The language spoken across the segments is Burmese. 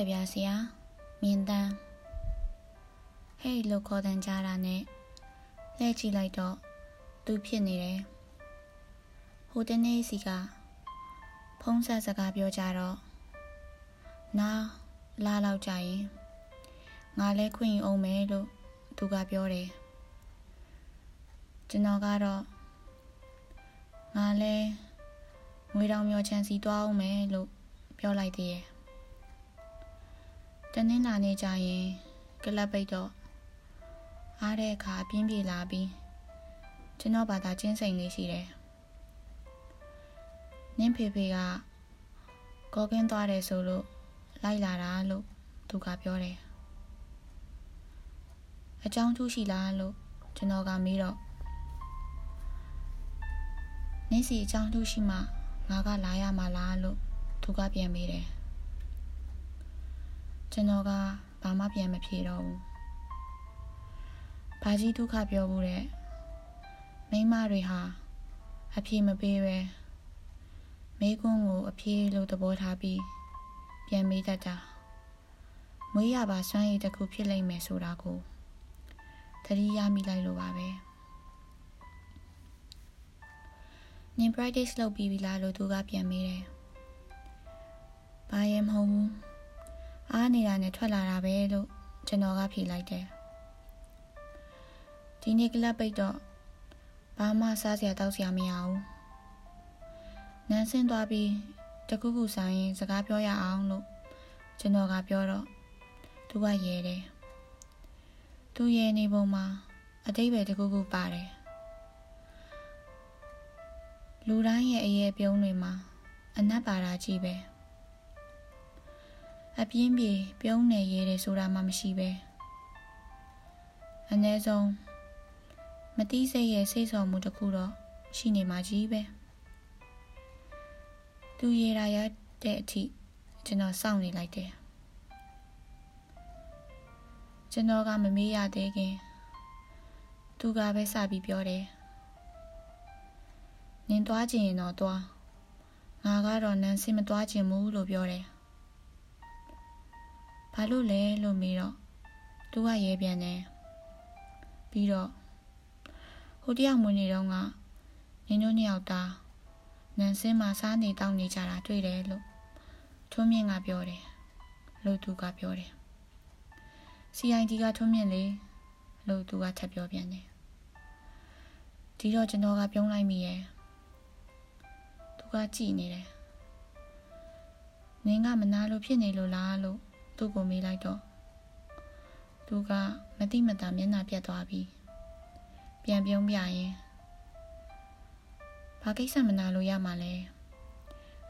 ကြပြဆရာမြင်တန်းဟဲ့လို့ခေါ်တန်ကြတာနဲ့လှည့်ကြည့်လိုက်တော့သူဖြစ်နေတယ်ဟိုတနေ့စီကဖုံးဆက်စကားပြောကြတော့နာလာလောက်ကြရင်ငါလဲခွင့်အောင်မယ်လို့သူကပြောတယ်ကျွန်တော်ကတော့ငါလဲငွေတောင်မျောချမ်းစီသွားအောင်မယ်လို့ပြောလိုက်သေးရဲ့ တနင်္လာနေ့ကျရင်ကလပ်ပိတ်တော့အားတဲ့အခါပြင်းပြေလာပြီးကျွန်တော်ဘာသာချင်းစိန်လေးရှိတယ်နင်းဖေဖေကကောကင်းသွားတယ်ဆိုလို့လိုက်လာတာလို့သူကပြောတယ်အကြောင်းထူးရှိလားလို့ကျွန်တော်ကမေးတော့နင်းစီအကြောင်းထူးရှိမှငါကလာရမှာလားလို့သူကပြန်မေးတယ် ကျွန်တော်ကဘာမှပြန်မဖြေတော့ဘူးဘာကြီးဒုက္ခပြောဘူးတဲ့မိမတွေဟာအဖြေမပေးပဲမိကွန်းကိုအဖြေလို့သဘောထားပြီးပြန်မေးတတ်တာမွေးရပါစွမ်းရည်တစ်ခုဖြစ်လိမ့်မယ်ဆိုတာကိုသတိရမိလိုက်လို့ပါပဲနင် practice လုပ်ပြီးပြီလားလို့သူကပြန်မေးတယ်။ဘာရဲမဟုတ်ဘူး။ အားနေတာနဲ့ထွက်လာတာပဲလို့ကျွန်တော်ကဖြေလိုက်တယ်။ဒီနေ့ကလပ်ပိတ်တော့ဘာမှစားစရာတောက်စရာမရဘူး။နန်းဆင်းသွားပြီးတခုခုဆိုင်ရင်စကားပြောရအောင်လို့ကျွန်တော်ကပြောတော့သူကရဲတယ်။သူရဲနေပုံမှာအတိတ်ပဲတခုခုပါတယ်။လူတိုင်းရဲ့အရေးပြုံးတွေမှာအနက်ပါတာကြီးပဲ။ အပြင်းပြေပြုံးနေရဲတယ်ဆိုတာမှမရှိပဲအ ਨੇ ဆုံးမတိစိတ်ရဲ့စိတ်ဆော်မှုတစ်ခုတော့ရှိနေမှာကြီးပဲသူရေရာရတဲ့အထိကျွန်တော်စောင့်နေလိုက်တယ်ကျွန်တော်ကမမေးရသေးခင်သူကပဲစပြီးပြောတယ်နင်သွားခြင်းရင်တော့သွားငါကတော့နန်းစင်မသွားခြင်းဘူးလို့ပြောတယ် ဘာလို့လဲလို့မေးတော့သူကရဲပြန်တယ်ပြီးတော့ဟိုတယောက်မွေးနေတော့ကနင်တို့နှစ်ယောက်သားနန်စင်းမှာစားနေတောင်းနေကြတာတွေ့တယ်လို့ထွန်းမြင့်ကပြောတယ်လို့သူကပြောတယ် CID ကထွန်းမြင့်လေလို့သူကထပ်ပြောပြန်တယ်ဒီတော့ကျွန်တော်ကပြုံးလိုက်မိရဲ့သူကကြည်နေတယ်နင်းကမနာလို့ဖြစ်နေလို့လားလို့ သူ့ကိုမေးလိုက်တော့သူကမတိမတာမျက်နှာပြတ်သွားပြီးပြန်ပြုံးပြရင်ဘာကိစ္စမနာလို့ရမှာလဲ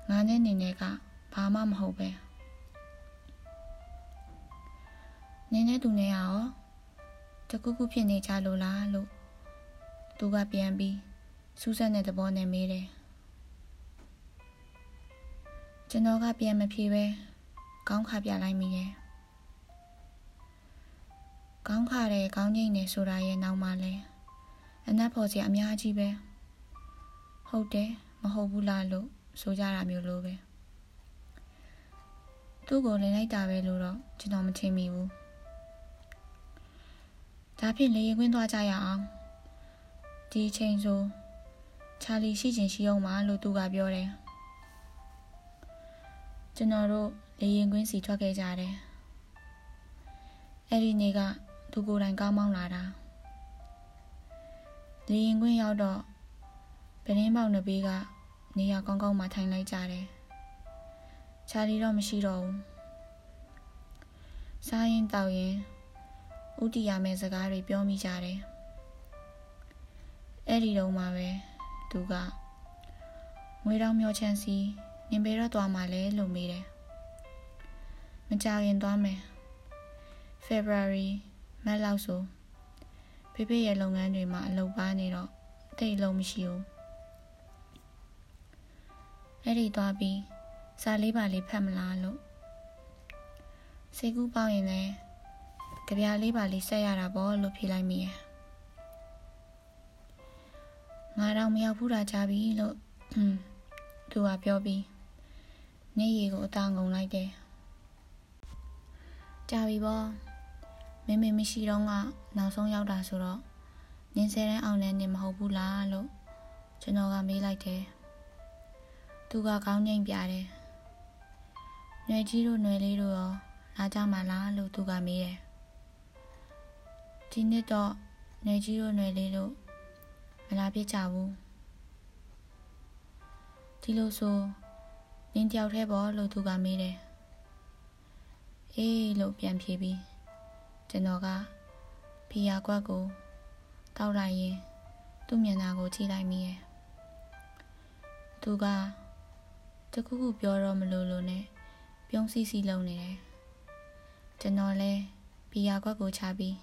ငါနဲ့နေနေကဘာမှမဟုတ်ပဲနေနေသူနဲ့ရောတကူကူဖြစ်နေကြလို့လားလို့သူကပြန်ပြီးစူးစက်တဲ့သဘောနဲ့မေးတယ်ကျွန်တော်ကပြန်မဖြေပဲ ခေါင်းခါပြလိုက်မိတယ်ခေါင်းခါတယ်ခေါင်းငိမ့်နေဆိုတာရဲ့နောက်မှာလဲအနက်ဖို့စရာအများကြီးပဲဟုတ်တယ်မဟုတ်ဘူးလားလို့ဆိုကြတာမျိုးလိုပဲသူ့ကိုလင်လိုက်တာပဲလို့တော့ကျွန်တော်မထင်မိဘူးဒါဖြင့်လေရင်ခွင်းသွားကြရအောင်ဒီချိန်ဆိုချာလီရှိချင်ရှိအောင်ပါလို့သူကပြောတယ်ကျွန်တော်တို့ လေရင်ကွင်းစီထွက်ခဲ့ကြတယ်အဲ့ဒီနေ့ကသူကိုယ်တိုင်ကောင်းမောင်းလာတာလေရင်ကွင်းရောက်တော့ဗတင်းပေါက်နှစ်ဘေးကနေရာကောင်းကောင်းမှထိုင်လိုက်ကြတယ်ချာလီတော့မရှိတော့ဘူးစားရင်တောက်ရင်ဥတီရမယ့်စကားတွေပြောမိကြတယ်အဲ့ဒီတော့မှပဲသူကငွေတောင်မျောချမ်းစီနင်ဘယ်တော့သွားမှလဲလို့မေးတယ် မကြခင်သွားမယ် February မတ်လောက်ဆိုဖေဖေရဲ့လုပ်ငန်းတွေမှာအလုပ်ပါနေတော့တိတ်လုံးမရှိဘူးအဲ့ဒီသွားပြီးစာလေးပါလေးဖတ်မလားလို့စိတ်ကူးပေါက်ရင်လည်းကြပြားလေးပါလေးဆက်ရတာပေါ့လို့ဖြေလိုက်မိရဲ့ငါတော့မရောက်ဘူးတာကြပြီလို့သူကပြောပြီးနေရီကိုအသာငုံလိုက်တယ် ကြာပြီပေါ့မင်းမမရှိတော့ကနောက်ဆုံးရောက်တာဆိုတော့နင်းဆယ်တန်းအောင်လည်းနေမဟုတ်ဘူးလားလို့ကျွန်တော်ကမေးလိုက်တယ်သူကကောင်းငိမ့်ပြတယ်နွယ်ကြီးတို့နွယ်လေးတို့ရောလာကြမှာလားလို့သူကမေးတယ်ဒီနှစ်တော့နွယ်ကြီးတို့နွယ်လေးတို့မလာပြစ်ကြဘူးဒီလိုဆိုနင်းတယောက်တည်းပေါ့လို့သူကမေးတယ် အေးလို့ပြန်ဖြေပြီးကျွန်တော်ကဖီယာကွက်ကိုတောက်လိုက်ရင်သူ့မျက်နှာကိုကြည့်လိုက်မိရဲ့။သူကတခုခုပြောတော့မလို့လို့နဲ့ပြုံးစီစီလုံနေတယ်ကျွန်တော်လဲဘီယာကွက်ကိုချပြီး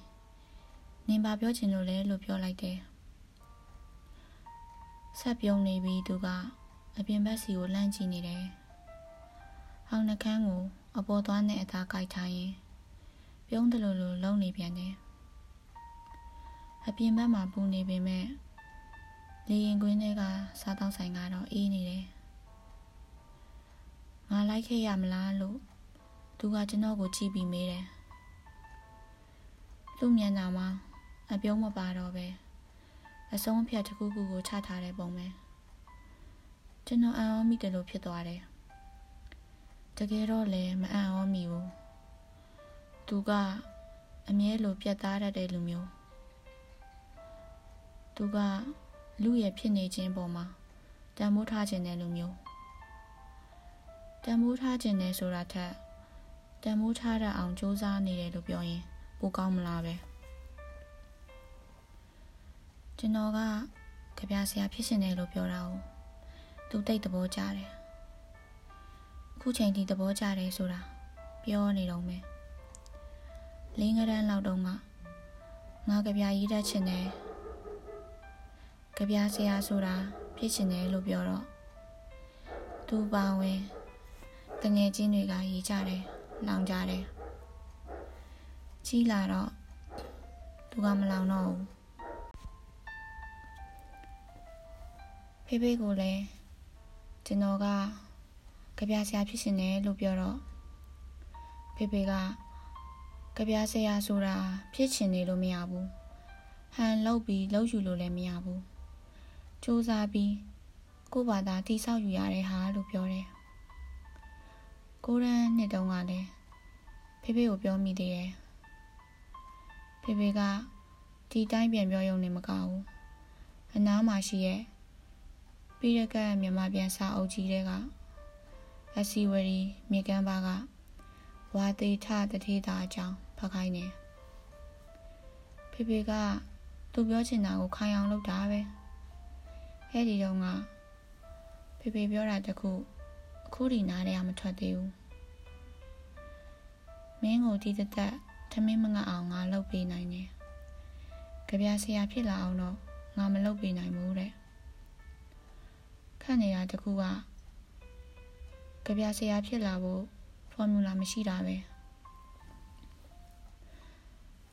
နင်ပါပြောချင်လို့လဲလို့ပြောလိုက်တယ်ဆက်ပြုံးနေပြီးသူကအပြင်ဘက်စီကိုလှမ်းကြည့်နေတယ်ဟောင်းနှကန်းကို အပေါ်သွားနဲ့အသားကြိုက်ထားရင်ပြုံးတယ်လို့လို့လုံနေပြန်တယ်အပြင်ဘက်မှာပူနေပေမဲ့လေရင်ကွင်းထဲကစားတောက်ဆိုင်ကတော့အေးနေတယ်ငါလိုက်ခဲ့ရမလားလို့သူကကျွန်တော်ကိုကြည့်ပြီးမေးတယ်သူ့မျက်နှာမှာအပြုံးမပါတော့ပဲအဆုံးအဖြတ်တစ်ခုခုကိုချထားတဲ့ပုံပဲကျွန်တော်အံ့ဩမိတယ်လို့ဖြစ်သွားတယ် တကယ်တော့လည်းမအံ့ဩမိဘူးသူကအမြဲလိုပြတ်သားတတ်တဲ့လူမျိုးသူကလူရဲ့ဖြစ်နေခြင်းပေါ်မှာတန်ဖိုးထားခြင်းတဲ့လူမျိုးတန်မိုးထားခြင်းနဲ့ဆိုတာထက်တန်မိုးထားတတ်အောင်စူးစမ်းနေတယ်လို့ပြောရင်ပိုကောင်းမလားပဲကျွန်တော်ကကြပြဆရာဖြစ်ရှင်တယ်လို့ပြောတာကိုသူတိတ်သဘောကျတယ်အ ခုချိန်ထိသဘောကျတယ်ဆိုတာပြောနေတော့မယ်လင်းကရန်လောက်တော့ကငါကြပြရေးတတ်ချင်တယ်ကြပြဆရာဆိုတာဖြစ်ရှင်တယ်လို့ပြောတော့သူပါဝင်တငယ်ချင်းတွေကရေးကြတယ်လောင်ကြတယ်ကြီးလာတော့သူကမလောင်တော့ဘူးဖေဖေကိုလည်းကျွန်တော်က ကြပြဆရာဖြစ်ရှင်တယ်လို့ပြောတော့ဖေဖေကကြပြဆရာဆိုတာဖြစ်ချင်နေလို့မရဘူးဟန်လောက်ပြီးလောက်ယူလို့လည်းမရဘူးစူးစမ်းပြီးကို့ဘာသာတိဆောက်ယူရတဲ့ဟာလို့ပြောတယ်ကိုရန်နှစ်တုန်းကလည်းဖေဖေကိုပြောမိသေးတယ်ဖေဖေကဒီတိုင်းပြန်ပြောရုံနဲ့မကဘူးအနားမှာရှိရဲ့ပြီးရကမြန်မာပြန်စာအုပ်ကြီးတွေက အစီဝရီမြေကမ်းပါကဝါသေးထတထေးတာအကြောင်းဖတ်ခိုင်းနေဖေဖေကသူပြောချင်တာကိုခိုင်အောင်လုပ်တာပဲအဲ့ဒီတော့ကဖေဖေပြောတာတခုအခုဒီနားထဲကမထွက်သေးဘူးမင်းကိုဒီသက်သက်ထမင်းမငတ်အောင်ငါလုပ်ပေးနိုင်တယ်ကြပြဆရာဖြစ်လာအောင်တော့ငါမလုပ်ပေးနိုင်ဘူးတဲ့ခန့်နေတာတခုက ကြပြဆရာဖြစ်လာဖို့ဖော်မြူလာမရှိတာပဲ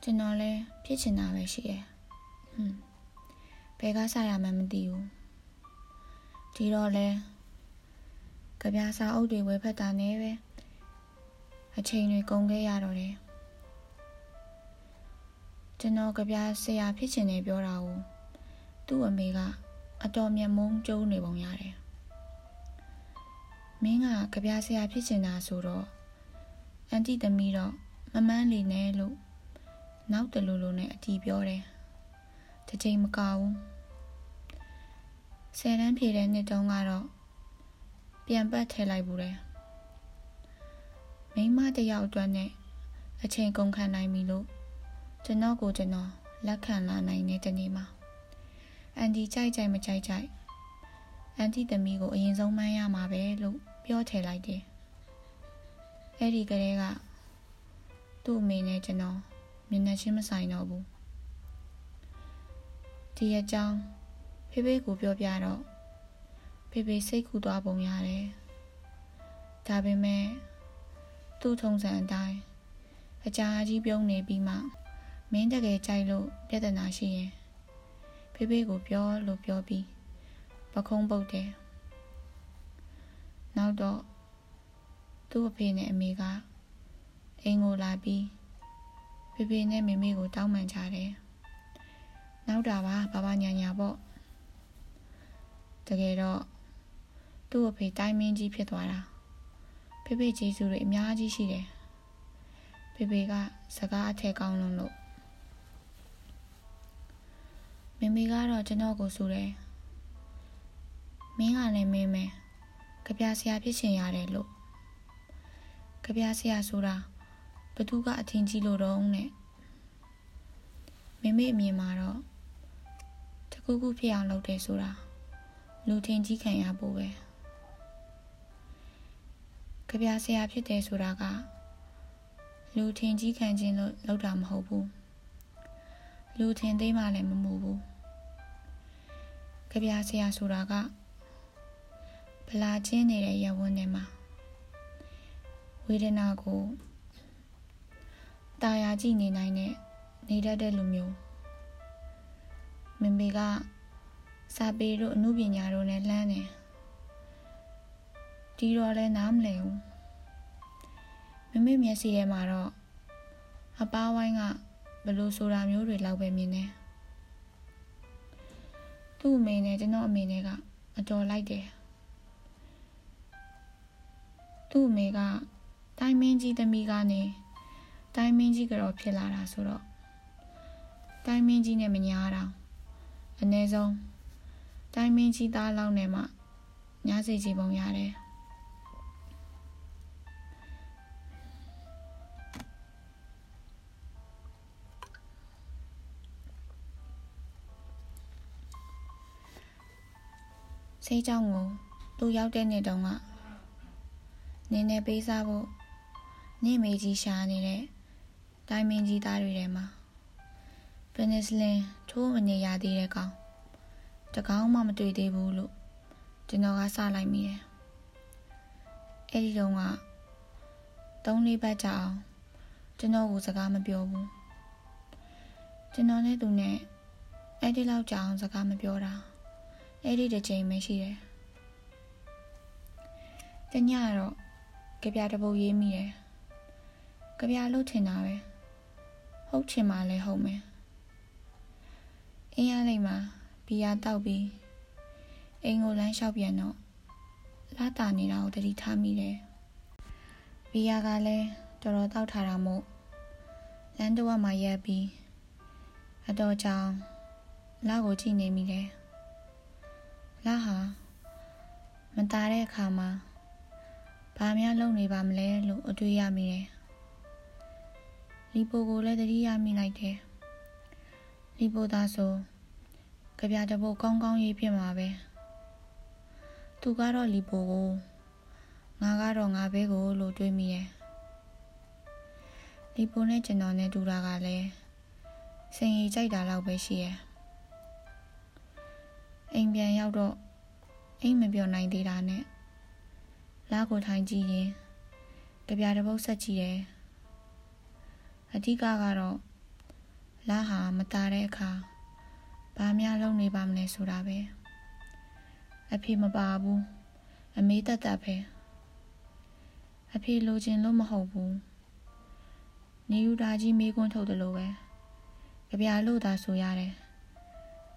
ကျွန်တော်လည်းဖြစ်ချင်တာပဲရှိရဲ့ဟွန်းဘယ်ကစရမှန်းမသိဘူးဒီတော့လဲကြပြစာအုပ်တွေဝယ်ဖက်တာနဲ့ပဲအချိန်တွေကုန်ခဲ့ရတော့တယ်ကျွန်တော်ကြပြဆရာဖြစ်ချင်တယ်ပြောတာကိုသူ့အမေကအတော်မျက်မုန်းကျုံနေပုံရတယ် မင်းကကြပြဆရာဖြစ်ချင်တာဆိုတော့အန်တီသမီးတော့မမန်းလီနဲ့လို့နောက်တလူလူနဲ့အတီးပြောတယ်တစ်ချိန်မကဘူးဆယ်တန်းဖြေတဲ့နှစ်တုန်းကတော့ပြန်ပတ်ထည့်လိုက်ဘူးတယ်မိမတယောက်အတွက်နဲ့အချိန်ကုန်ခံနိုင်ပြီလို့ကျွန်တော်ကိုကျွန်တော်လက်ခံလာနိုင်တဲ့တနေ့မှာအန်တီကြိုက်ကြိုက်မကြိုက်ကြိုက်အန်တီသမီးကိုအရင်ဆုံးမှန်းရမှာပဲလို့ ပြောထည့်လိုက်တယ်အဲ့ဒီကလေးကသူ့အမေနဲ့ကျွန်တော်မျက်နှာချင်းမဆိုင်တော့ဘူးဒီအကြောင်းဖေဖေကိုပြောပြတော့ဖေဖေစိတ်ကူသွားပုံရတယ်ဒါပေမဲ့သူ့ထုံးစံအတိုင်းအကြာကြီးပြုံးနေပြီးမှမင်းတကယ်ကြိုက်လို့ပြဿနာရှိရင်ဖေဖေကိုပြောလို့ပြောပြီးပခုံးပုတ်တယ် နောက်တော့သူ့အဖေနဲ့အမေကအိမ်ကိုလာပြီးဖေဖေနဲ့မေမေကိုတောင်းပန်ကြတယ်နောက်တာပါဘာဘာညာညာပေါ့တကယ်တော့သူ့အဖေတိုင်းမင်းကြီးဖြစ်သွားတာဖေဖေကျေးဇူးတွေအများကြီးရှိတယ်ဖေဖေကစကားအထက်ကောင်းလုံးလို့မေမေကတော့ကျွန်တော်ကိုဆိုတယ်မင်းကလည်းမင်းမယ် ကြပြဆရာဖြစ်ချင်ရတယ်လို့ကြပြဆရာဆိုတာဘသူကအထင်ကြီးလို့တော့နဲ့မိမိအမြင်မှာတော့တကူကူဖြစ်အောင်လုပ်တယ်ဆိုတာလူထင်ကြီးခံရဖို့ပဲကြပြဆရာဖြစ်တယ်ဆိုတာကလူထင်ကြီးခံခြင်းလို့လုပ်တာမဟုတ်ဘူးလူထင်သိမှလည်းမမှုဘူးကြပြဆရာဆိုတာကဗ လာချင်းနေတဲ့ရဝန်းထဲမှာဝေဒနာကိုတာယာကြည့်နေနိုင်တဲ့နေတတ်တဲ့လူမျိုးမမေကစာပေတို့အမှုပညာတို့နဲ့လှမ်းတယ်ဒီတော့လည်းနားမလည်ဘူးမမေမျက်စိထဲမှာတော့အပားဝိုင်းကဘလို့ဆိုတာမျိုးတွေလောက်ပဲမြင်တယ်သူ့အမေနဲ့ကျွန်တော်အမေနဲ့ကအတော်လိုက်တယ် သူ့အမေကတိုင်းမင်းကြီးသမီးကနေတိုင်းမင်းကြီးကတော့ဖြစ်လာတာဆိုတော့တိုင်းမင်းကြီးနဲ့မညာတာအ ਨੇ ဆုံးတိုင်းမင်းကြီးသားလောက်နဲ့မှညားစိတ်ကြီးပုံရတယ်ဆေးကြောင့်ကိုသူရောက်တဲ့နေ့တုန်းက နင်းနေပေးစားဖို့နေမေကြီးရှာနေတဲ့တိုင်းမင်းကြီးသားတွေထဲမှာပနစ်လင်ထိုးမနေရသေးတဲ့ကောင်တကောင်မှမတွေ့သေးဘူးလို့ကျွန်တော်ကစလိုက်မိတယ်အဲ့ဒီတော့ကသုံးလေးပတ်ကြာအောင်ကျွန်တော်ကစကားမပြောဘူးကျွန်တော်နဲ့သူနဲ့အဲ့ဒီလောက်ကြာအောင်စကားမပြောတာအဲ့ဒီတစ်ချိန်ပဲရှိတယ်တညတော့ ကြပြတပုတ်ရေးမိတယ်ကြပြလို့ထင်တာပဲဟုတ်ချင်မှလည်းဟုတ်မယ်အင်းရလိုက်မှာဘီယာတောက်ပြီးအိမ်ကိုလမ်းလျှောက်ပြန်တော့လာတာနေတာကိုတတိထားမိတယ်ဘီယာကလည်းတော်တော်တောက်ထားတာမို့လမ်းတော့မှရက်ပြီးအတော်ကြောင်လာကိုကြည့်နေမိတယ်လာဟာမตาတဲ့အခါမှာ ဘာများလုပ်နေပါမလဲလို့အတွေးရမိတယ်လီပိုကိုလည်းတတိယမိလိုက်တယ်လီပိုသားဆိုကြပြတပုတ်ကောင်းကောင်းရေးဖြစ်မှာပဲသူကတော့လီပိုကိုငါကတော့ငါပဲကိုလို့တွေးမိတယ်လီပိုနဲ့ကျွန်တော်နဲ့တူတာကလည်းစင်ရီကြိုက်တာလောက်ပဲရှိရဲ့အိမ်ပြန်ရောက်တော့အိမ်မပြောနိုင်သေးတာနဲ့ လားကိုထိုင်ကြည့်ရင်ကြပြတပုတ်ဆက်ကြည့်တယ်အဓိကကတော့လာဟာမตาတဲ့အခါဘာများလုပ်နေပါမလဲဆိုတာပဲအဖေမပါဘူးအမေတက်တက်ပဲအဖေလိုချင်လို့မဟုတ်ဘူးနေယူတာကြီးမေးခွန်းထုတ်တယ်လို့ပဲကြပြလို့သာဆိုရတယ်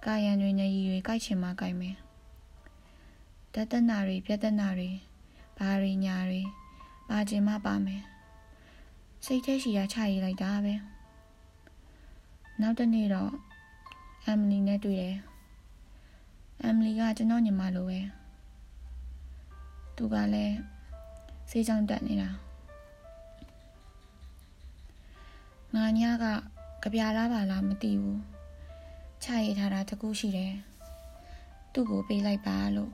ကာယံတွေနဲ့ရည်ရွယ်ကြိုက်ချင်မှကြိုက်မယ်တတနာတွေပြတနာတွေ ဘာတွေညာတွေပါချင်မှပါမယ်စိတ်ထဲရှိရာချရေးလိုက်တာပဲနောက်တနေ့တော့အမ်မလီနဲ့တွေ့တယ်အမ်မလီကကျွန်တော်ညီမလိုပဲသူကလည်းစေးချောင်းတက်နေတာငါညာကကြပြလားပါလားမသိဘူးချရေးထားတာတကူရှိတယ်သူ့ကိုပေးလိုက်ပါလို့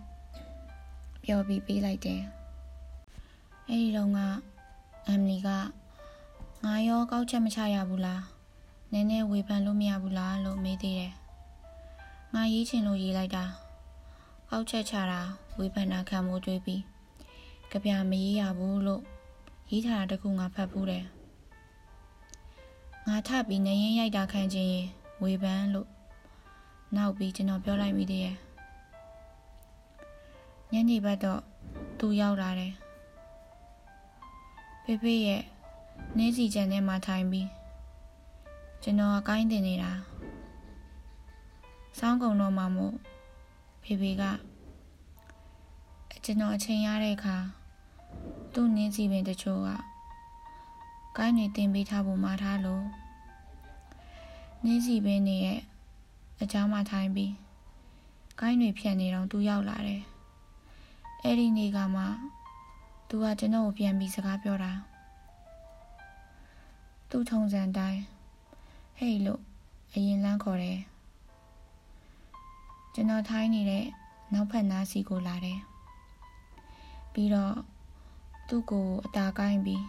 ပြောပြီးပေးလိုက်တယ် အဲဒီတော့ကအမ်မလီကငါရောကောက်ချက်မချရဘူးလားနည်းနည်းဝေဖန်လို့မရဘူးလားလို့မေးသေးတယ်ငါရေးချင်လို့ရေးလိုက်တာကောက်ချက်ချတာဝေဖန်တာခံမိုးတွေးပြီးကြပြမရေးရဘူးလို့ရေးထားတာတခုငါဖတ်ဘူးတယ်ငါထပြီးနေရင်ရိုက်တာခံခြင်းရင်ဝေဖန်လို့နောက်ပြီးကျွန်တော်ပြောလိုက်မိသေးရဲ့ညနေဘက်တော့သူရောက်လာတယ် ဖေဖေရဲ့နင်းစီချန်ထဲမှာထိုင်ပြီးကျွန်တော်အကိုင်းတင်နေတာစောင်းကုံတော့မှမို့ဖေဖေကကျွန်တော်အချိန်ရတဲ့အခါသူ့နင်းစီပင်တချို့ကကိုင်းတွေတင်ပေးထားပုံမှာထားလို့နင်းစီပင်နေရဲ့အเจ้าမှထိုင်ပြီးကိုင်းတွေဖြန့်နေတော့သူရောက်လာတယ်အဲ့ဒီနေ့ကမှ သူကကျွန်တော်ကိုပြန်ပြီးစကားပြောတာသူ့ထုံစံတိုင်းဟေးလို့အရင်လမ်းခေါ်တယ်ကျွန်တော်ထိုင်းနေတဲ့နောက်ဖက်နားစီကိုလာတယ်ပြီးတော့သူ့ကိုအသာကိုင်းပြီး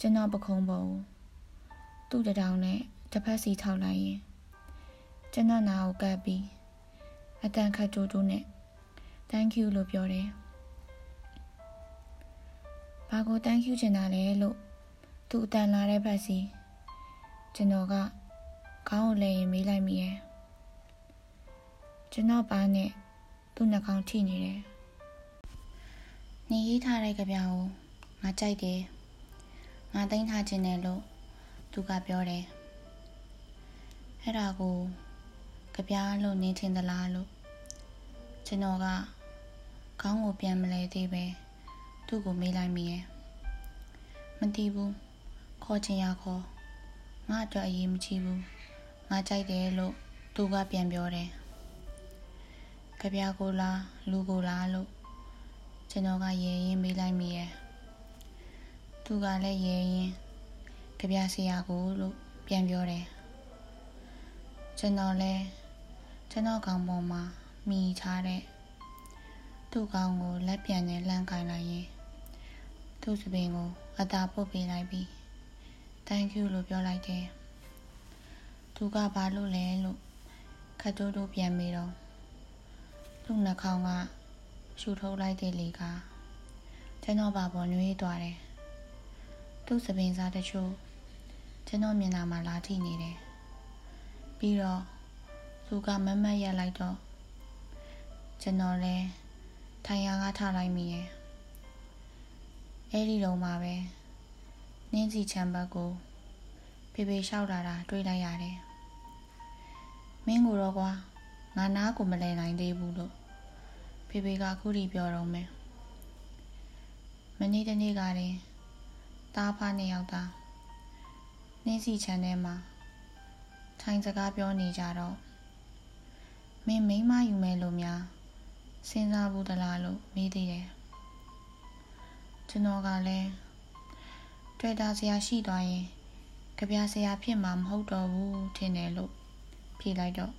ကျွန်တော်ပခုံးပေါ်သူ့တထောင်နဲ့တစ်ဖက်စီထောက်လိုက်ရင်ကျွန်တော်နာကိုကပ်ပြီးအတန်ခတ်တူတူနဲ့ thank you လို့ပြောတယ်။ ဘာကို thank you ချင်တာလဲလို့သူအတန်လာတဲ့ဘက်စီကျွန်တော်ကခေါင်းကိုလဲရင်မေးလိုက်မိရဲ့။ကျွန်တော်ပါနဲ့သူ့နှာခေါင်းထိနေတယ်။နေရေးထားတဲ့ကြပြာကိုငါကြိုက်တယ်။ငါသိမ်းထားခြင်းနဲ့လို့သူကပြောတယ်။အဲ့ဒါကိုကြပြားလို့နေထင်သလားလို့ကျွန်တော်ကခေါင်းကိုပြန်မလဲသေးပဲ သူ့ကိုမေးလိုက်မိရဲ့မသိဘူးခေါ်ချင်ရခေါ်ငါအတွက်အရေးမကြီးဘူးငါကြိုက်တယ်လို့သူကပြန်ပြောတယ်ကြပြကိုလားလူကိုလားလို့ကျွန်တော်ကရေရင်မေးလိုက်မိရဲ့သူကလည်းရေရင်ကြပြဆရာကိုလို့ပြန်ပြောတယ်ကျွန်တော်လည်းကျွန်တော်ကောင်ပေါ်မှာမိထားတဲ့သူ့ကောင်းကိုလက်ပြန်နဲ့လှမ်းကင်လိုက်ရင် သူ့စပင်ကိုအသာပုတ်ပေးလိုက်ပြီး thank you လို့ပြောလိုက်တယ်သူကဘာလို့လဲလို့ခတ်တိုးတိုးပြန်ပြီးတော့သူ့နှာခေါင်းကရှူထုတ်လိုက်တဲ့လေကကျွန်တော်ဘာပေါ်နှွေးသွားတယ်သူ့စပင်စားတချို့ကျွန်တော်မျက်နှာမှာလာထိနေတယ်ပြီးတော့သူကမမတ်ရက်လိုက်တော့ကျွန်တော်လည်းထိုင်ရာကထားလိုက်မိရဲ့ အဲ့ဒီတော့မှပဲနင်းစီချမ်းဘတ်ကိုဖေဖေလျှောက်လာတာတွေ့လိုက်ရတယ်မင်းကိုတော့ကွာငါနားကိုမလဲနိုင်သေးဘူးလို့ဖေဖေကအခုထိပြောတော့မယ်မနေ့တနေ့ကတည်းတားဖားနှစ်ယောက်သားနင်းစီချမ်းထဲမှာထိုင်စကားပြောနေကြတော့မင်းမိမယူမယ်လို့များစဉ်းစားဘူးသလားလို့မေးသေးတယ် ကျွန်တော်ကလည်းတွေ့တာဆရာရှိသွားရင်ကြပြဆရာဖြစ်မှာမဟုတ်တော့ဘူးထင်တယ်လို့ဖြေလိုက်တော့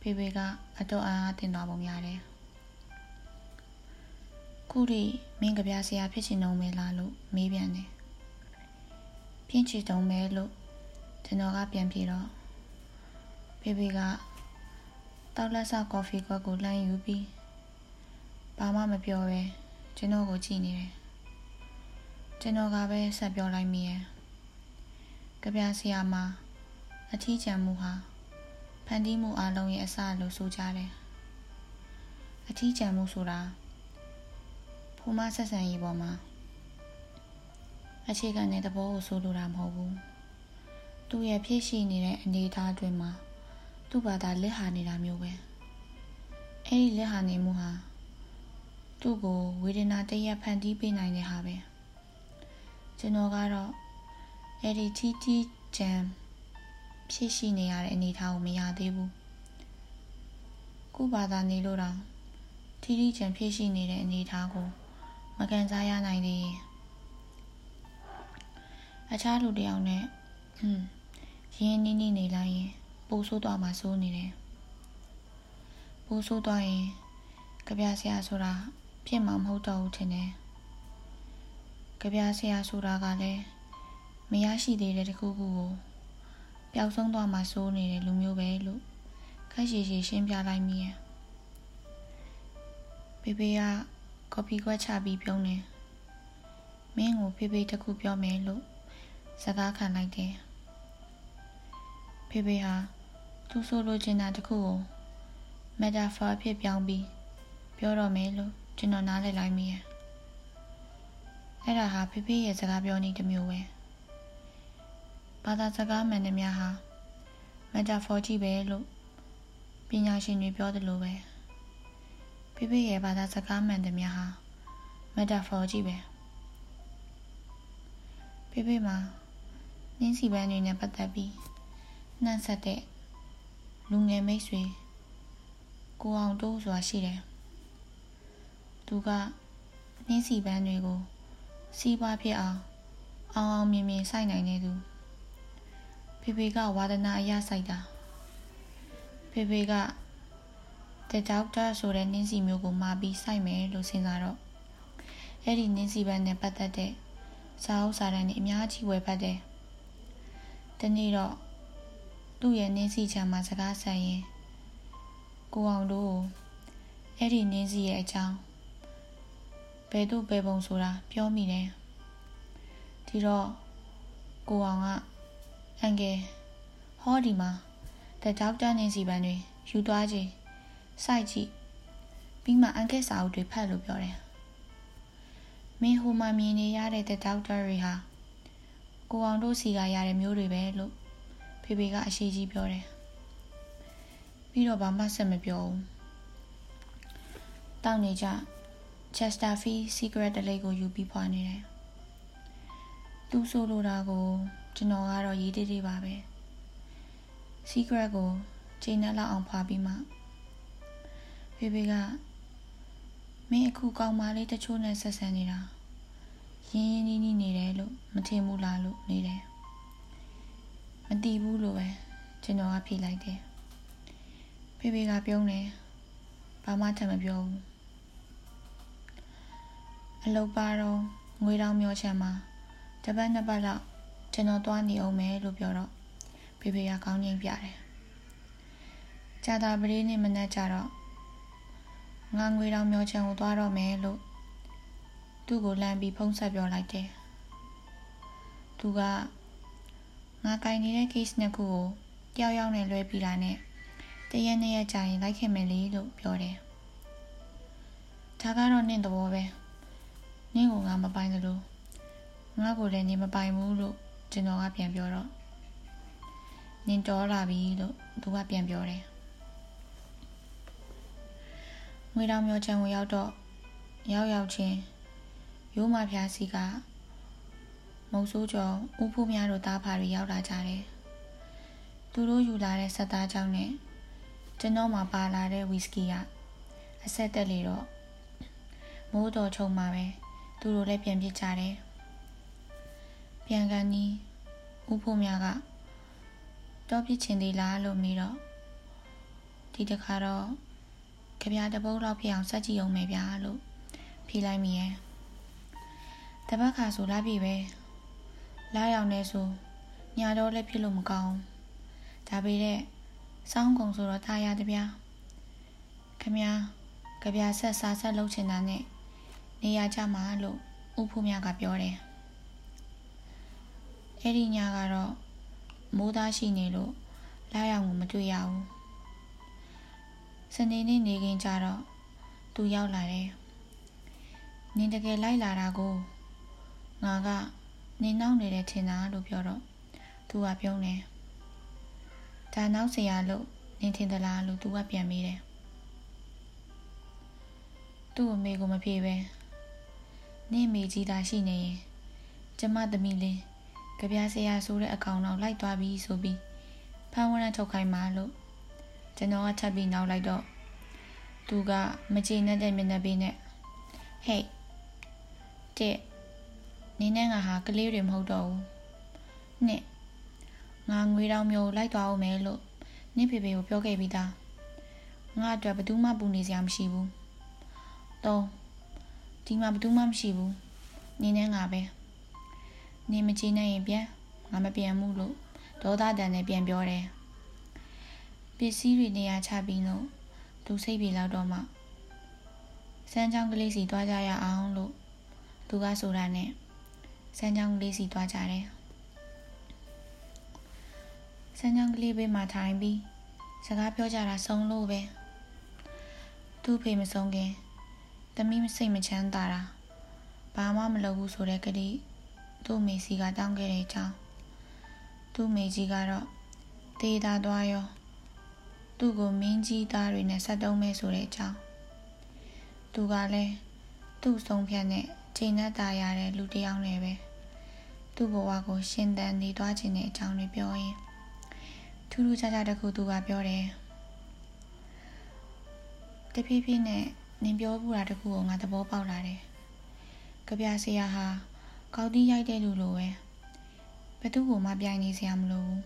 ဖေဖေကအတော့အားအတင်သွားပုံရတယ်ခုထိမင်းကြပြဆရာဖြစ်ချင်တော့မယ်လားလို့မေးပြန်တယ်ပြင်းချတုံးမယ်လို့ကျွန်တော်ကပြန်ပြေတော့ဖေဖေကတောက်လက်ဆကော်ဖီကွက်ကိုလှမ်းယူပြီးဘာမှမပြောပဲ ကျွန်တော်ကိုကြည့်နေတယ်ကျွန်တော်ကပဲဆက်ပြောလိုက်မိရဲ့ကြပြဆရာမအထီးကျန်မှုဟာဖန်တီးမှုအလုံးရဲ့အစလို့ဆိုကြတယ်အထီးကျန်မှုဆိုတာဖိုးမဆက်ဆံရေးပေါ်မှာအခြေခံတဲ့သဘောကိုဆိုလိုတာမဟုတ်ဘူးသူ့ရဲ့ဖြစ်ရှိနေတဲ့အနေအထားအတွင်းမှာသူ့ဘာသာလက်ဟာနေတာမျိုးပဲအဲ့ဒီလက်ဟာနေမှုဟာ သူ့ကိုဝေဒနာတရက်ဖန်တီးပေးနိုင်တဲ့ဟာပဲကျွန်တော်ကတော့အဲ့ဒီတီတီဂျမ်ဖြစ်ရှိနေရတဲ့အနေအထားကိုမရသေးဘူးခုဘာသာနေလို့တော့တီတီဂျမ်ဖြစ်ရှိနေတဲ့အနေအထားကိုမကန်စားရနိုင်သေးရင်အခြားလူတယောက်နဲ့ဟွန်းရင်းနှီးနှီးနေလိုက်ရင်ပိုဆိုးသွားမှဆိုးနေတယ်ပိုးဆိုးသွားရင်ကြပြဆရာဆိုတာ ဖြစ်မှာမဟုတ်တော့ဘူးထင်တယ်ကြပြဆရာဆိုတာကလည်းမရရှိသေးတဲ့တခုခုကိုပျောက်ဆုံးသွားမှစိုးနေတဲ့လူမျိုးပဲလို့ခက်ရှိရှိရှင်းပြလိုက်မိရဲ့ဖေဖေကကော်ဖီခွက်ချပြီးပြုံးတယ်မင်းကိုဖေဖေတခုပြောမယ်လို့စကားခံလိုက်တယ်ဖေဖေဟာသူဆိုလိုချင်တာတခုကို metaphor ဖြစ်ပြောင်းပြီးပြောတော့မယ်လို့ ကျွန်တော်နားလည်လိုက်မိရဲ့အဲ့ဒါဟာဖေဖေရဲ့စကားပြောနည်းတစ်မျိုးပဲဘာသာစကားမှန်သမျှဟာမက်တာဖော်ကြီးပဲလို့ပညာရှင်တွေပြောသလိုပဲဖေဖေရဲ့ဘာသာစကားမှန်သမျှဟာမက်တာဖော်ကြီးပဲဖေဖေမှာနင်းစီပန်းတွေနဲ့ပတ်သက်ပြီးနှံ့ဆက်တဲ့လူငယ်မိတ်ဆွေကိုအောင်တိုးစွာရှိတယ် သူကနင်းစီပန်းတွေကို စီးပွားဖြစ်အောင်အောင်အောင်မြင်မြင်စိုက်နိုင်နေသူဖေဖေကဝါဒနာအရစိုက်တာဖေဖေက The Doctor ဆိုတဲ့နင်းစီမျိုးကိုမှာပြီးစိုက်မယ်လို့စဉ်းစားတော့အဲ့ဒီနင်းစီပန်းနဲ့ပတ်သက်တဲ့စာအုပ်စာတမ်းတွေအများကြီးဝယ်ဖတ်တယ်။တနေ့တော့သူ့ရဲ့နင်းစီချမ်းမှာစကားဆက်ရင်ကိုအောင်တို့အဲ့ဒီနင်းစီရဲ့အကြောင်း ဘယ်တို့ဘယ်ပုံဆိုတာပြောမိတယ်။ဒီတော့ကိုအောင်ကအန်ကယ်ဟောဒီမှာတဲ့ဒေါက်တာနင်းစီပန်းတွေယူသွားကြည့်စိုက်ကြည့်ပြီးမှအန်ကယ်စာအုပ်တွေဖတ်လို့ပြောတယ်။မင်းဟိုမှာမြင်နေရတဲ့ဒေါက်တာတွေဟာကိုအောင်တို့စီကရတဲ့မျိုးတွေပဲလို့ဖေဖေကအရှိကြီးပြောတယ်ပြီးတော့ဘာမှဆက်မပြောဘူးတောင်းနေကြ Chesterfield Secret တလေးကိုယူပြီးဖွာနေတယ်သူဆိုလိုတာကိုကျွန်တော်ကတော့ရေးသေးသေးပါပဲ Secret ကိုချိန်နဲ့လောက်အောင်ဖွာပြီးမှဖေဖေကမင်းအခုကောင်းမလေးတချို့နဲ့ဆက်ဆံနေတာရင်းရင်းနှီးနှီးနေတယ်လို့မထင်ဘူးလားလို့နေတယ်မတီးဘူးလို့ပဲကျွန်တော်ကဖြေလိုက်တယ်ဖေဖေကပြုံးတယ်ဘာမှထပ်မပြောဘူး အလုတ်ပါတော့ငွေတောင်မျောချမ်းမှာတပတ်နှစ်ပတ်လောက်ကျွန်တော်သွားနေအောင်မယ်လို့ပြောတော့ဖေဖေကကောင်းငိမ့်ပြတယ်ကြာတာပလေးနေ့မနက်ကျတော့ငါငွေတောင်မျောချမ်းကိုသွားတော့မယ်လို့သူ့ကိုလမ်းပြီးဖုံးဆက်ပြောလိုက်တယ်သူကငါကင်နေတဲ့ case နှစ်ခုကိုတယောက်ယောက်နဲ့လွဲပြီးတာနဲ့တရက်နှစ်ရက်ကြာရင်လိုက်ခင်မယ်လေလို့ပြောတယ်ဒါကတော့နင့်သဘောပဲ နင့်ကိုငါမပိုင်သလိုငါကိုလည်းနင်မပိုင်ဘူးလို့ကျွန်တော်ကပြန်ပြောတော့နင်တော်လာပြီလို့သူကပြန်ပြောတယ်ငွေတော်မျိုးချံကိုရောက်တော့ရောက်ရောက်ချင်းရိုးမဖျားစီကမုံဆိုးကျော်ဥဖို့များတို့သားဖာတွေရောက်လာကြတယ်သူတို့ယူလာတဲ့ဆက်သားကြောင့်နဲ့ကျွန်တော်မှပါလာတဲ့ဝီစကီကအဆက်တက်လေတော့မိုးတော်ချုံမှာပဲ သူတို့လည်းပြန်ပြစ်ကြတယ်ပြန်ကန်နီးဥဖို့များကတော့ပြစ်ချင်သေးလားလို့မေးတော့ဒီတခါတော့ကြပြတပုတ်လောက်ဖြစ်အောင်စက်ကြည့်အောင်မယ်ဗျာလို့ဖြေလိုက်မိရဲ့တပတ်ခါဆိုလာပြီပဲလာရောက်နေဆိုညာတော့လည်းဖြစ်လို့မကောင်းဒါပေတဲ့စောင်းကုံဆိုတော့ထားရတဗျာခမညာကြပြဆက်စားဆက်လုပ်ချင်တာနဲ့ နေရာချမှာလို့ဦးဖိုးမြကပြောတယ်။အဲ့ဒီညကတော့မိုးသားရှိနေလို့လာရောက်မှုမတွေ့ရဘူး။စနေနေ့နေခင်ကျတော့သူရောက်လာတယ်။နင်တကယ်လိုက်လာတာကိုငါကနေနောက်နေတယ်ထင်တာလို့ပြောတော့သူကပြုံးတယ်။ဒါနောက်ဆရာလို့နင်ထင်သလားလို့သူကပြန်မေးတယ်။သူ့အမေကိုမပြေပဲ။ နင့်မေကြီးသာရှိနေရင်ကျမသမီးလေးကြပြဆရာဆိုတဲ့အကောင်တော့လိုက်သွားပြီဆိုပြီးဖမ်းဝရမ်းထုတ်ခိုင်းမှလို့ကျွန်တော်ကထပ်ပြီးနောက်လိုက်တော့သူကမကြည်နဲ့တဲ့မျက်နှာပေးနဲ့ဟေးတဲ့နင်းနဲ့ငါဟာကလေးတွေမဟုတ်တော့ဘူးနှစ်ငါငွေတောင်မျိုးလိုက်သွားအောင်မယ်လို့နင့်ဖေဖေကိုပြောခဲ့ပြီးသားငါအတွက်ဘယ်သူမှပူနေစရာမရှိဘူးသုံး ဒီမှာဘယ်သူမှမရှိဘူးနင်းနဲ့ငါပဲနင်းမကြည့်နိုင်ရင်ပြန်ငါမပြန်ဘူးလို့ဒေါသတန်နဲ့ပြန်ပြောတယ်ပစ္စည်းတွေနေရာချပြီးတော့သူစိတ်ပြေလောက်တော့မှစမ်းချောင်းကလေးစီသွားကြရအောင်လို့သူကဆိုတာနဲ့စမ်းချောင်းကလေးစီသွားကြတယ်စမ်းချောင်းကလေးဘေးမှာထိုင်ပြီးစကားပြောကြတာဆုံးလို့ပဲသူ့ဖေမဆုံးခင် သမီးစိတ်မချမ်းသာတာဘာမှမလုပ်ဘူးဆိုတဲ့ကတိသူ့မိစီကတောင်းခဲ့တဲ့အကြောင်းသူ့မိကြီးကတော့တေးသားသွားရောသူ့ကိုမင်းကြီးသားတွေနဲ့ဆက်တုံးမဲဆိုတဲ့အကြောင်းသူကလည်းသူ့ဆုံးဖြတ်နဲ့ချိန်နဲ့ตายရတဲ့လူတစ်ယောက်နဲ့ပဲသူ့ဘဝကိုရှင်သန်နေသွားခြင်းတဲ့အကြောင်းတွေပြောရင်ထူးထူးခြားခြားတစ်ခုသူကပြောတယ်တဖြည်းဖြည်းနဲ့ နင်ပြောဘူးတာတခုကိုငါသဘောပေါက်လာတယ်။ကြပြဆရာဟာကောက်တီးရိုက်တဲ့လူလိုပဲဘသူ့ကိုမှပြိုင်နေစရာမလိုဘူး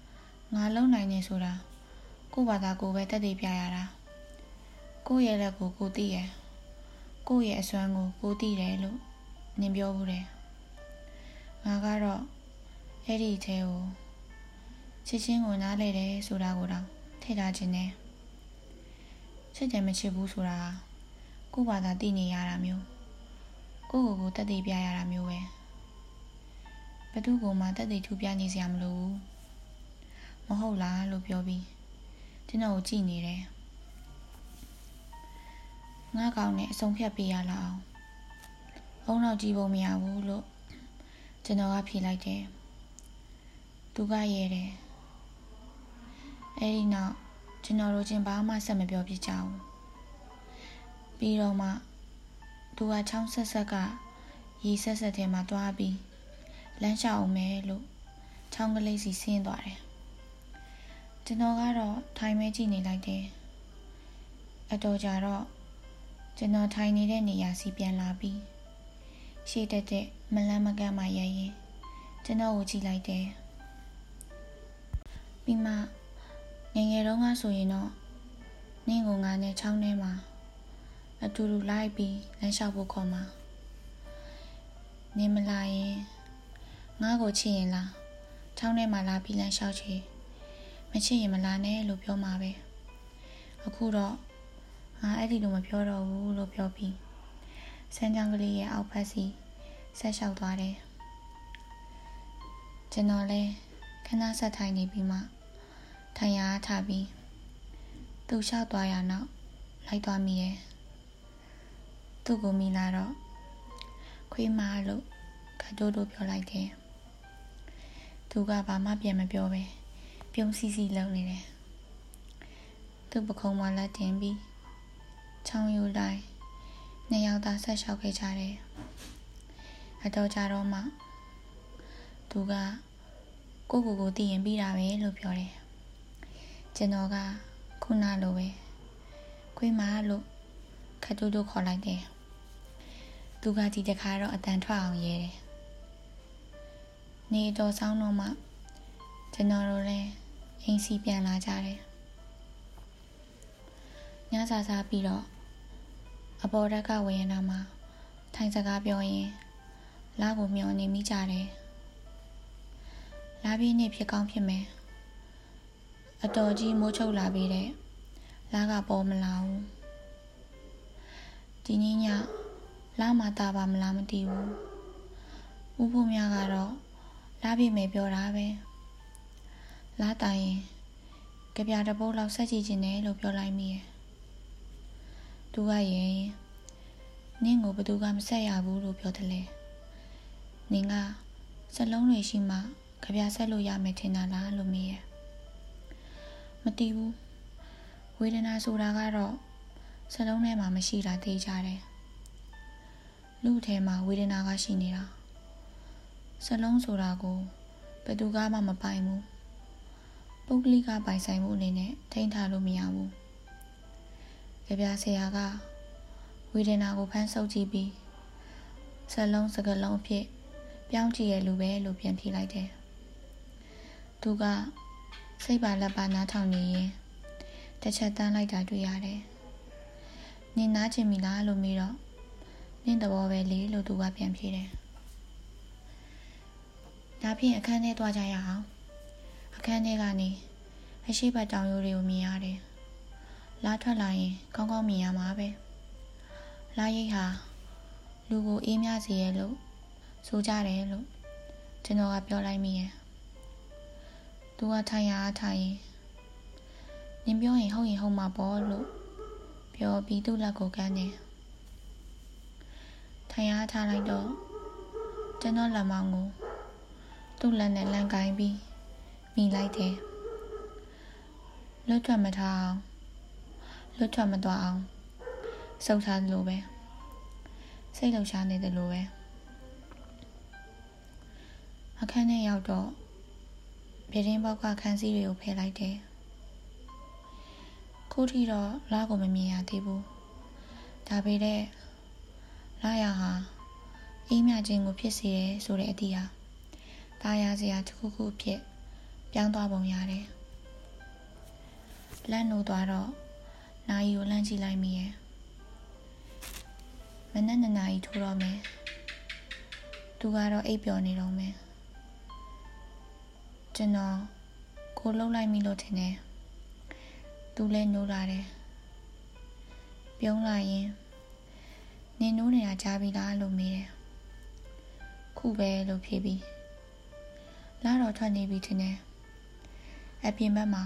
။ငါလုံနိုင်နေဆိုတာကို့ဘာသာကိုပဲတက်တည်ပြရတာ။ကို့ရဲ့လက်ကိုကိုသိရယ်။ကို့ရဲ့အစွမ်းကိုကိုသိတယ်လို့နင်ပြောဘူးတယ်။ငါကတော့အဲ့ဒီအဲကိုချစ်ချင်းကိုနားလဲတယ်ဆိုတာကိုတော့ထိထားခြင်းနဲ့ချစ်တယ်မချစ်ဘူးဆိုတာ ကိုယ့်ဘာသာသိနေရတာမျိုးကိုယ့်ကိုယ်ကိုတက်တည်ပြရတာမျိုးပဲဘသူကမှတက်တည်ထူပြနေစရာမလိုဘူးမဟုတ်လားလို့ပြောပြီးကျွန်တော်ကိုကြည့်နေတယ်ငါကောင်နဲ့အဆုံးဖြတ်ပေးရလောက်အောင်ဘုံတော့ကြည့်ဖို့မရဘူးလို့ကျွန်တော်ကဖြေလိုက်တယ်သူကရဲတယ်အဲ့ဒီနောက်ကျွန်တော်တို့ချင်းဘာမှဆက်မပြောပြကြဘူး ပြီးတော့မှသူကချောင်းဆက်ဆက်ကရေဆက်ဆက်ထဲမှာသွားပြီးလမ်းလျှောက်အောင်မယ်လို့ချောင်းကလေးစီဆင်းသွားတယ်ကျွန်တော်ကတော့ထိုင်မဲကြည့်နေလိုက်တယ်အတော်ကြာတော့ကျွန်တော်ထိုင်နေတဲ့နေရာစီပြန်လာပြီးရှေ့တက်တဲ့မလန်းမကန့်မှရရင်ကျွန်တော်ကိုကြည့်လိုက်တယ်ပြီးမှငငယ်တုန်းကဆိုရင်တော့နင့်ကိုငါနဲ့ချောင်းထဲမှာ အတူတူလိုက်ပြီးလမ်းလျှောက်ဖို့ခေါ်မှာနင်မလာရင်ငါ့ကိုချစ်ရင်လားချောင်းထဲမှာလာပြီးလမ်းလျှောက်ချေမချစ်ရင်မလာနဲ့လို့ပြောမှာပဲအခုတော့ငါအဲ့ဒီလိုမပြောတော့ဘူးလို့ပြောပြီးစမ်းချောင်းကလေးရဲ့အောက်ဖက်စီဆက်လျှောက်သွားတယ်ကျွန်တော်လဲခဏဆက်ထိုင်နေပြီးမှထိုင်ရထပြီးသူလျှောက်သွားရနောက်လိုက်သွားမိရဲ့ သူ့ကိုမိလာတော့ခွေးမလို့ကတိုးတိုးပြောလိုက်တယ်သူကဘာမှပြန်မပြောပဲပြုံးစီစီလုပ်နေတယ်သူ့ပခုံးမလက်တင်ပြီးချောင်းယူလိုက်နှစ်ယောက်သားဆက်လျှောက်ခဲ့ကြတယ်အတော်ကြတော့မှသူကကိုကိုကိုတည်ရင်ပြီးတာပဲလို့ပြောတယ်ကျွန်တော်ကခုနလိုပဲခွေးမလို့ခတူတူခေါ်လိုက်တယ် သူကဒီတခါတော့အတန်ထွက်အောင်ရဲတယ်နေတော်ဆောင်တော့မှကျွန်တော်တို့လည်းအိမ်စီပြန်လာကြတယ်ညစာစားပြီးတော့အပေါ်တက်ကဝရင်နာမှာထိုင်စကားပြောရင်လာကိုမျောနေမိကြတယ်လာပြီးနေဖြစ်ကောင်းဖြစ်မယ်အတော်ကြီးမိုးချုပ်လာပြီးတဲ့လာကပေါ်မလာဘူးဒီနေ့ည လာမတာပါမလားမသိဘူးဥဖို့များကတော့လာပြီမယ်ပြောတာပဲလာတိုင်ရင်ကြပြတပုတ်လောက်ဆက်ကြည့်ခြင်းနဲ့လို့ပြောလိုက်မိရဲ့သူကရင်နင့်ကိုဘသူကမဆက်ရဘူးလို့ပြောတယ်လေနင်ကစလုံးတွေရှိမှကြပြဆက်လို့ရမယ်ထင်တာလားလို့မေးရဲ့မတည်ဘူးဝေဒနာဆိုတာကတော့စလုံးထဲမှာမရှိတာသိကြတယ် လူထဲမှာဝေဒနာကရှိနေတာစလုံးဆိုတာကိုဘယ်သူကမှမပိုင်ဘူးပုဂ္ဂလိကပိုင်ဆိုင်မှုအနေနဲ့ထိန်းထားလို့မရဘူးကြပြဆရာကဝေဒနာကိုဖမ်းဆုပ်ကြည့်ပြီးစလုံးစကလုံးအဖြစ်ပြောင်းကြည့်ရလူပဲလို့ပြန်ဖြေလိုက်တယ်သူကစိတ်ပါလက်ပါနားထောင်နေရင်တစ်ချက်တန်းလိုက်တာတွေ့ရတယ်။နင်နားချင်ပြီလားလို့မေးတော့ နင့်သဘောပဲလေလို့သူကပြန်ဖြေတယ်။ဒါဖြင့်အခန်းထဲသွားကြရအောင်။အခန်းထဲကနေအရှိတ်တောင်ရိုးတွေကိုမြင်ရတယ်။လာထွက်လာရင်ကောင်းကောင်းမြင်ရမှာပဲ။လာရိတ်ဟာလူကိုအေးမြစေရဲ့လို့ဆိုကြတယ်လို့ကျွန်တော်ကပြောလိုက်မိရဲ့။သူကထိုင်ရအားထိုင်ရင်နင်ပြောရင်ဟုတ်ရင်ဟုတ်မှာပေါ့လို့ပြောပြီးသူ့လက်ကိုကမ်းတယ် ထိုင်ရထားလိုက်တော့ကျွန်တော်လက်မောင်းကိုသူ့လက်နဲ့လန်ကိုင်းပြီးမိလိုက်တယ်လွတ်ထွက်မထားအောင်လွတ်ထွက်မသွားအောင်စုပ်ထားသလိုပဲစိတ်လှုပ်ရှားနေသလိုပဲအခန်းထဲရောက်တော့ပြတင်းပေါက်ကခန်းစည်းတွေကိုဖယ်လိုက်တယ်ခုထိတော့လာကိုမမြင်ရသေးဘူးဒါပေမဲ့ လာရဟာအေးမြခြင်းကိုဖြစ်စေတယ်ဆိုတဲ့အတီးဟာတာယာစရာတစ်ခုခုဖြစ်ပြောင်းသွားပုံရတယ်လန့်နိုးသွားတော့နာယီကိုလှမ်းကြည့်လိုက်မိရဲ့မနက်နှစ်နာရီထိုးတော့မယ်သူကတော့အိပ်ပျော်နေတော့မယ်ကျွန်တော်ကိုလှုပ်လိုက်မိလို့ထင်တယ်သူလည်းနိုးလာတယ်ပြုံးလာရင် နင်နိုးနေတာကြားပြီလားလို့မေးတယ်ခုပဲလို့ဖြေပြီးလာတော့ထွက်နေပြီထင်တယ်အပြင်ဘက်မှာ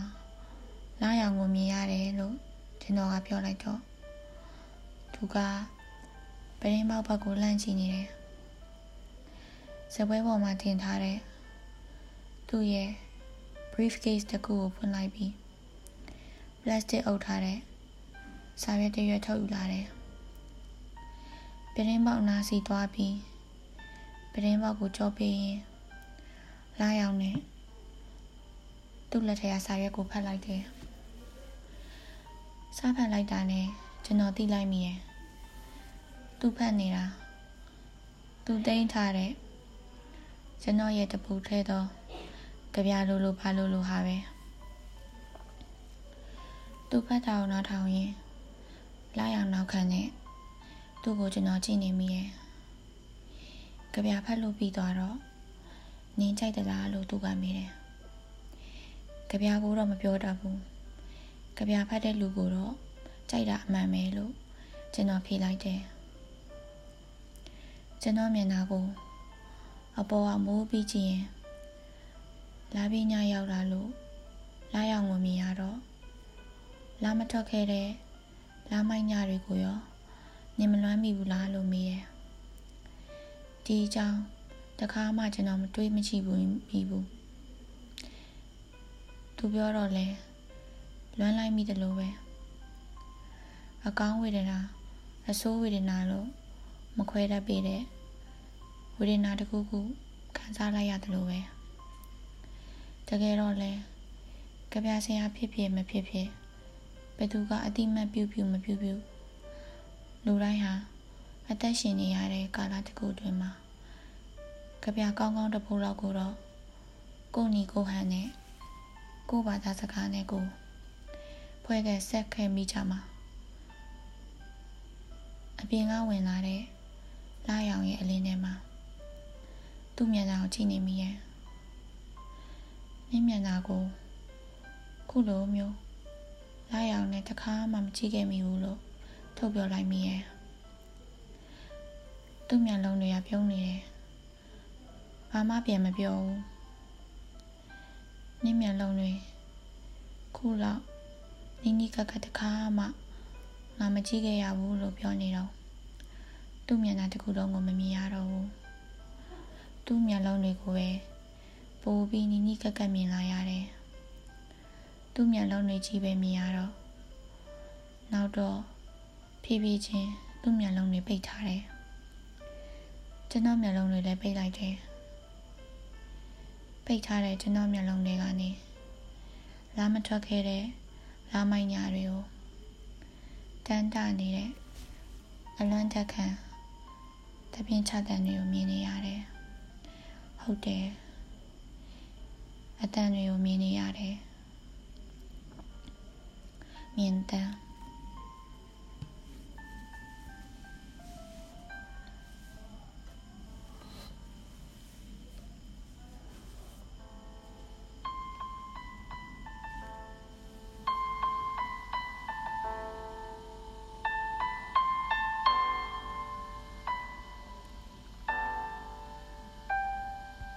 လာရောင်ကိုမြင်ရတယ်လို့ကျွန်တော်ကပြောလိုက်တော့သူကပရင်းပေါက်ဘက်ကိုလှမ်းကြည့်နေတယ်စပွဲပေါ်မှာတင်ထားတဲ့သူ့ရဲ့ briefcase တစ်ခုကိုဖွင့်လိုက်ပြီး plastic အုပ်ထားတဲ့စာရွက်တစ်ရွက်ထုတ်ယူလာတယ် ပရင်းပေါက်နားစီသွားပြီးပရင်းပေါက်ကိုကြောပေးရင်လာရောက်နေသူ့လက်ထက်ကစာရွက်ကိုဖတ်လိုက်တယ်စားဖတ်လိုက်တာနဲ့ကျွန်တော်သိလိုက်မိရဲ့သူဖတ်နေတာသူသိမ်းထားတဲ့ကျွန်တော်ရဲ့တပူထဲတော့ကြပြလိုလိုဖာလိုလိုဟာပဲသူဖတ်တာကိုနောက်ထောင်ရင်လာရောက်နောက်ခံနဲ့ သူ့ကိုကျွန်တော်ကြည့်နေမိရဲ့ကြပြဖတ်လို့ပြီးသွားတော့နင်းကြိုက်သလားလို့သူကမေးတယ်ကြပြကိုတော့မပြောတတ်ဘူးကြပြဖတ်တဲ့လူကိုတော့ကြိုက်တာအမှန်ပဲလို့ကျွန်တော်ဖြေလိုက်တယ်ကျွန်တော်မျက်နှာကိုအပေါ်ကမိုးပြီးကြည့်ရင်လာပြီးညရောက်လာလို့လာရောက်ဝင်မြင်ရတော့လာမထွက်ခဲ့တဲ့လာမိုက်ညတွေကိုရော နေမလွမ်းမိဘူးလားလို့မေးတယ်ဒီအကြောင်းတခါမှကျွန်တော်မတွေးမချိဘူးမိဘူးသူပြောတော့လဲလွမ်းလိုက်မိတယ်လို့ပဲအကောင်းဝေဒနာအဆိုးဝေဒနာလို့မခွဲတတ်ပေတဲ့ဝေဒနာတစ်ခုခုခံစားလိုက်ရတယ်လို့ပဲတကယ်တော့လဲကြပြဆရာဖြစ်ဖြစ်မဖြစ်ဖြစ်ဘယ်သူကအတိမတ်ပြုပြုမပြုပြု လူတိုင်းဟာအသက်ရှင်နေရတဲ့ကာလတစ်ခုတွင်မှာကြပြကောင်းကောင်းတစ်ပုတ်လောက်ကိုတော့ကိုညီကိုဟန်နဲ့ကိုဘာသာစကားနဲ့ကိုဖွဲ့ခဲ့ဆက်ခဲ့မိကြမှာအပြင်ကဝင်လာတဲ့လာရောင်ရဲ့အလင်းထဲမှာသူ့မျက်နှာကိုကြည့်နေမိရဲ့မြင့်မျက်နှာကိုခုလိုမျိုးလာရောင်နဲ့တခါမှမကြည့်ခဲ့မိဘူးလို့ ထုတ်ပြောလိုက်မိရဲ့သူ့မျက်လုံးတွေကပြုံးနေတယ်ဘာမှပြန်မပြောဘူးမြင့်မျက်လုံးတွေခုလောက်နီးနီးကကတခါမှငါမကြည့်ခဲ့ရဘူးလို့ပြောနေတော့သူ့မျက်နှာတစ်ခုလုံးကိုမမြင်ရတော့ဘူးသူ့မျက်လုံးတွေကိုပဲပိုပြီးနီးနီးကက်ကက်မြင်လာရတယ်သူ့မျက်လုံးတွေကြီးပဲမြင်ရတော့နောက်တော့ ဖြည်းဖြည်းချင်းသူ့မျက်လုံးတွေပိတ်ထားတယ်ကျွန်တော်မျက်လုံးတွေလည်းပိတ်လိုက်တယ်ပိတ်ထားတဲ့ကျွန်တော်မျက်လုံးတွေကနေလာမထွက်ခဲ့တဲ့လာမိုက်ညာတွေကိုတန်းတနေတဲ့အလွမ်းတက်ခံတပြင်းချတန်တွေကိုမြင်နေရတယ်ဟုတ်တယ်အတန်တွေကိုမြင်နေရတယ်မြင်တမ်း